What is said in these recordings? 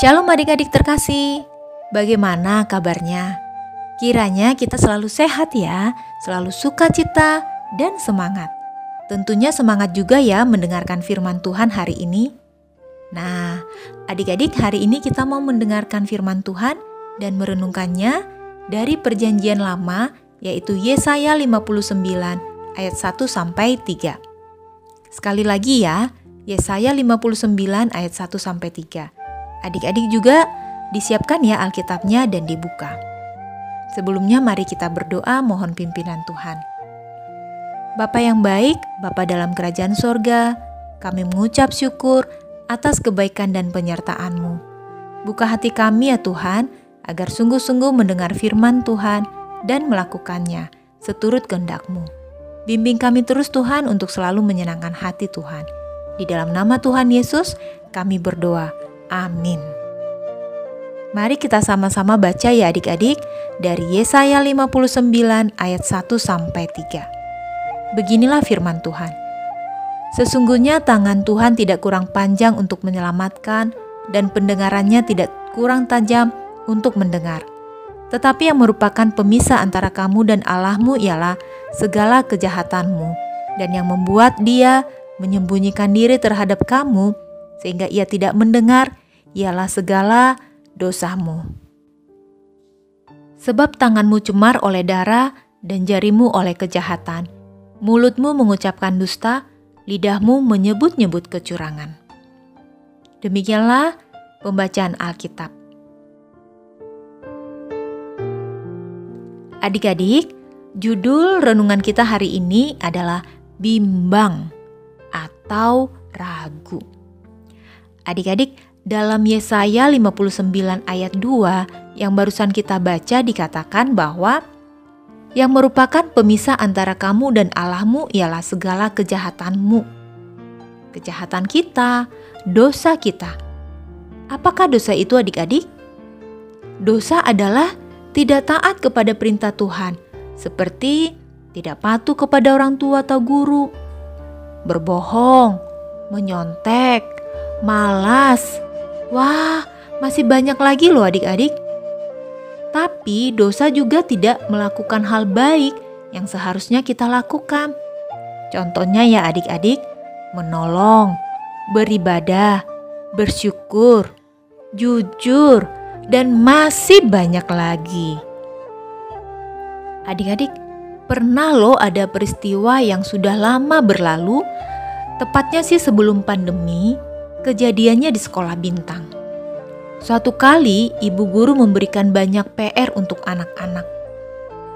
Shalom adik-adik terkasih, bagaimana kabarnya? Kiranya kita selalu sehat ya, selalu sukacita dan semangat. Tentunya semangat juga ya mendengarkan firman Tuhan hari ini. Nah, adik-adik hari ini kita mau mendengarkan firman Tuhan dan merenungkannya dari perjanjian lama yaitu Yesaya 59 ayat 1 sampai 3. Sekali lagi ya, Yesaya 59 ayat 1 sampai 3. Adik-adik juga disiapkan ya Alkitabnya dan dibuka. Sebelumnya mari kita berdoa mohon pimpinan Tuhan. Bapa yang baik, Bapa dalam kerajaan sorga, kami mengucap syukur atas kebaikan dan penyertaan-Mu. Buka hati kami ya Tuhan, agar sungguh-sungguh mendengar firman Tuhan dan melakukannya seturut kehendak-Mu. Bimbing kami terus Tuhan untuk selalu menyenangkan hati Tuhan. Di dalam nama Tuhan Yesus, kami berdoa. Amin. Mari kita sama-sama baca ya adik-adik dari Yesaya 59 ayat 1 sampai 3. Beginilah firman Tuhan. Sesungguhnya tangan Tuhan tidak kurang panjang untuk menyelamatkan dan pendengarannya tidak kurang tajam untuk mendengar. Tetapi yang merupakan pemisah antara kamu dan Allahmu ialah segala kejahatanmu dan yang membuat dia menyembunyikan diri terhadap kamu sehingga ia tidak mendengar ialah segala dosamu. Sebab tanganmu cemar oleh darah dan jarimu oleh kejahatan. Mulutmu mengucapkan dusta, lidahmu menyebut-nyebut kecurangan. Demikianlah pembacaan Alkitab. Adik-adik, judul renungan kita hari ini adalah bimbang atau ragu. Adik-adik, dalam Yesaya 59 ayat 2 yang barusan kita baca dikatakan bahwa yang merupakan pemisah antara kamu dan Allahmu ialah segala kejahatanmu. Kejahatan kita, dosa kita. Apakah dosa itu adik-adik? Dosa adalah tidak taat kepada perintah Tuhan, seperti tidak patuh kepada orang tua atau guru, berbohong, menyontek, malas, Wah, masih banyak lagi loh adik-adik. Tapi dosa juga tidak melakukan hal baik yang seharusnya kita lakukan. Contohnya ya adik-adik, menolong, beribadah, bersyukur, jujur, dan masih banyak lagi. Adik-adik, pernah loh ada peristiwa yang sudah lama berlalu, tepatnya sih sebelum pandemi, Kejadiannya di sekolah bintang. Suatu kali, ibu guru memberikan banyak PR untuk anak-anak.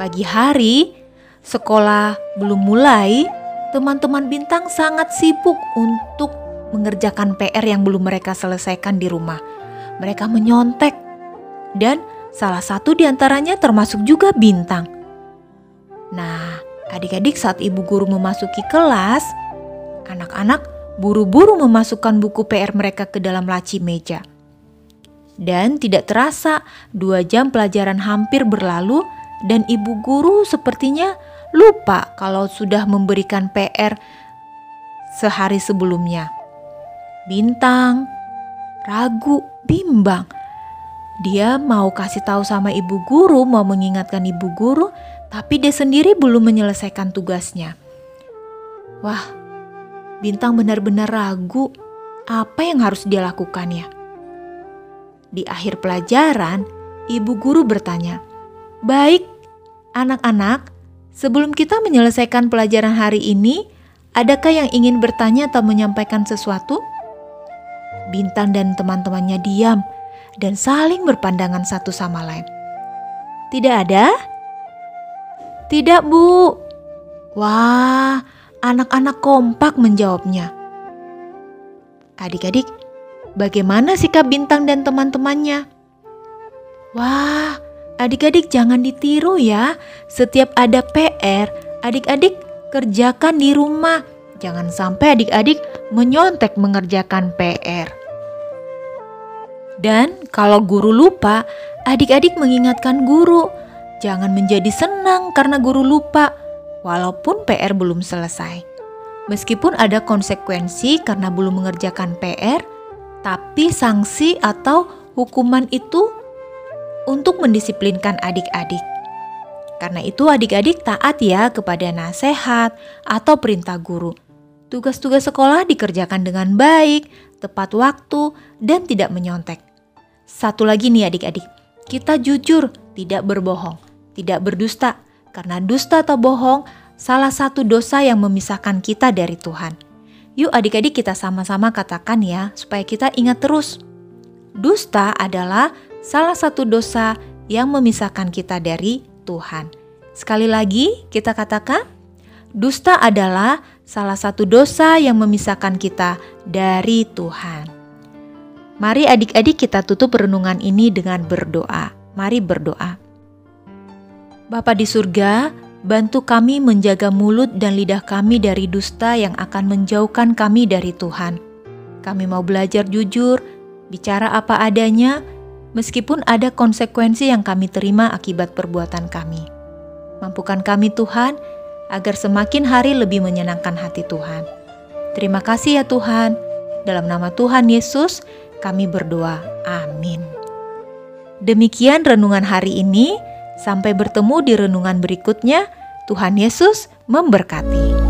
Pagi hari, sekolah belum mulai, teman-teman bintang sangat sibuk untuk mengerjakan PR yang belum mereka selesaikan di rumah. Mereka menyontek, dan salah satu di antaranya termasuk juga bintang. Nah, adik-adik, saat ibu guru memasuki kelas, anak-anak buru-buru memasukkan buku PR mereka ke dalam laci meja. Dan tidak terasa, dua jam pelajaran hampir berlalu dan ibu guru sepertinya lupa kalau sudah memberikan PR sehari sebelumnya. Bintang, ragu, bimbang. Dia mau kasih tahu sama ibu guru, mau mengingatkan ibu guru, tapi dia sendiri belum menyelesaikan tugasnya. Wah, Bintang benar-benar ragu apa yang harus dia lakukan ya. Di akhir pelajaran, ibu guru bertanya, "Baik, anak-anak, sebelum kita menyelesaikan pelajaran hari ini, adakah yang ingin bertanya atau menyampaikan sesuatu?" Bintang dan teman-temannya diam dan saling berpandangan satu sama lain. "Tidak ada?" "Tidak, Bu." Wah, Anak-anak kompak menjawabnya. Adik-adik, bagaimana sikap Bintang dan teman-temannya? Wah, adik-adik jangan ditiru ya. Setiap ada PR, adik-adik kerjakan di rumah. Jangan sampai adik-adik menyontek mengerjakan PR. Dan kalau guru lupa, adik-adik mengingatkan guru. Jangan menjadi senang karena guru lupa walaupun PR belum selesai. Meskipun ada konsekuensi karena belum mengerjakan PR, tapi sanksi atau hukuman itu untuk mendisiplinkan adik-adik. Karena itu adik-adik taat ya kepada nasihat atau perintah guru. Tugas-tugas sekolah dikerjakan dengan baik, tepat waktu, dan tidak menyontek. Satu lagi nih adik-adik, kita jujur, tidak berbohong, tidak berdusta, karena dusta atau bohong salah satu dosa yang memisahkan kita dari Tuhan. Yuk adik-adik kita sama-sama katakan ya, supaya kita ingat terus. Dusta adalah salah satu dosa yang memisahkan kita dari Tuhan. Sekali lagi, kita katakan, dusta adalah salah satu dosa yang memisahkan kita dari Tuhan. Mari adik-adik kita tutup renungan ini dengan berdoa. Mari berdoa. Bapa di surga, bantu kami menjaga mulut dan lidah kami dari dusta yang akan menjauhkan kami dari Tuhan. Kami mau belajar jujur, bicara apa adanya, meskipun ada konsekuensi yang kami terima akibat perbuatan kami. Mampukan kami Tuhan, agar semakin hari lebih menyenangkan hati Tuhan. Terima kasih ya Tuhan. Dalam nama Tuhan Yesus, kami berdoa. Amin. Demikian renungan hari ini. Sampai bertemu di renungan berikutnya. Tuhan Yesus memberkati.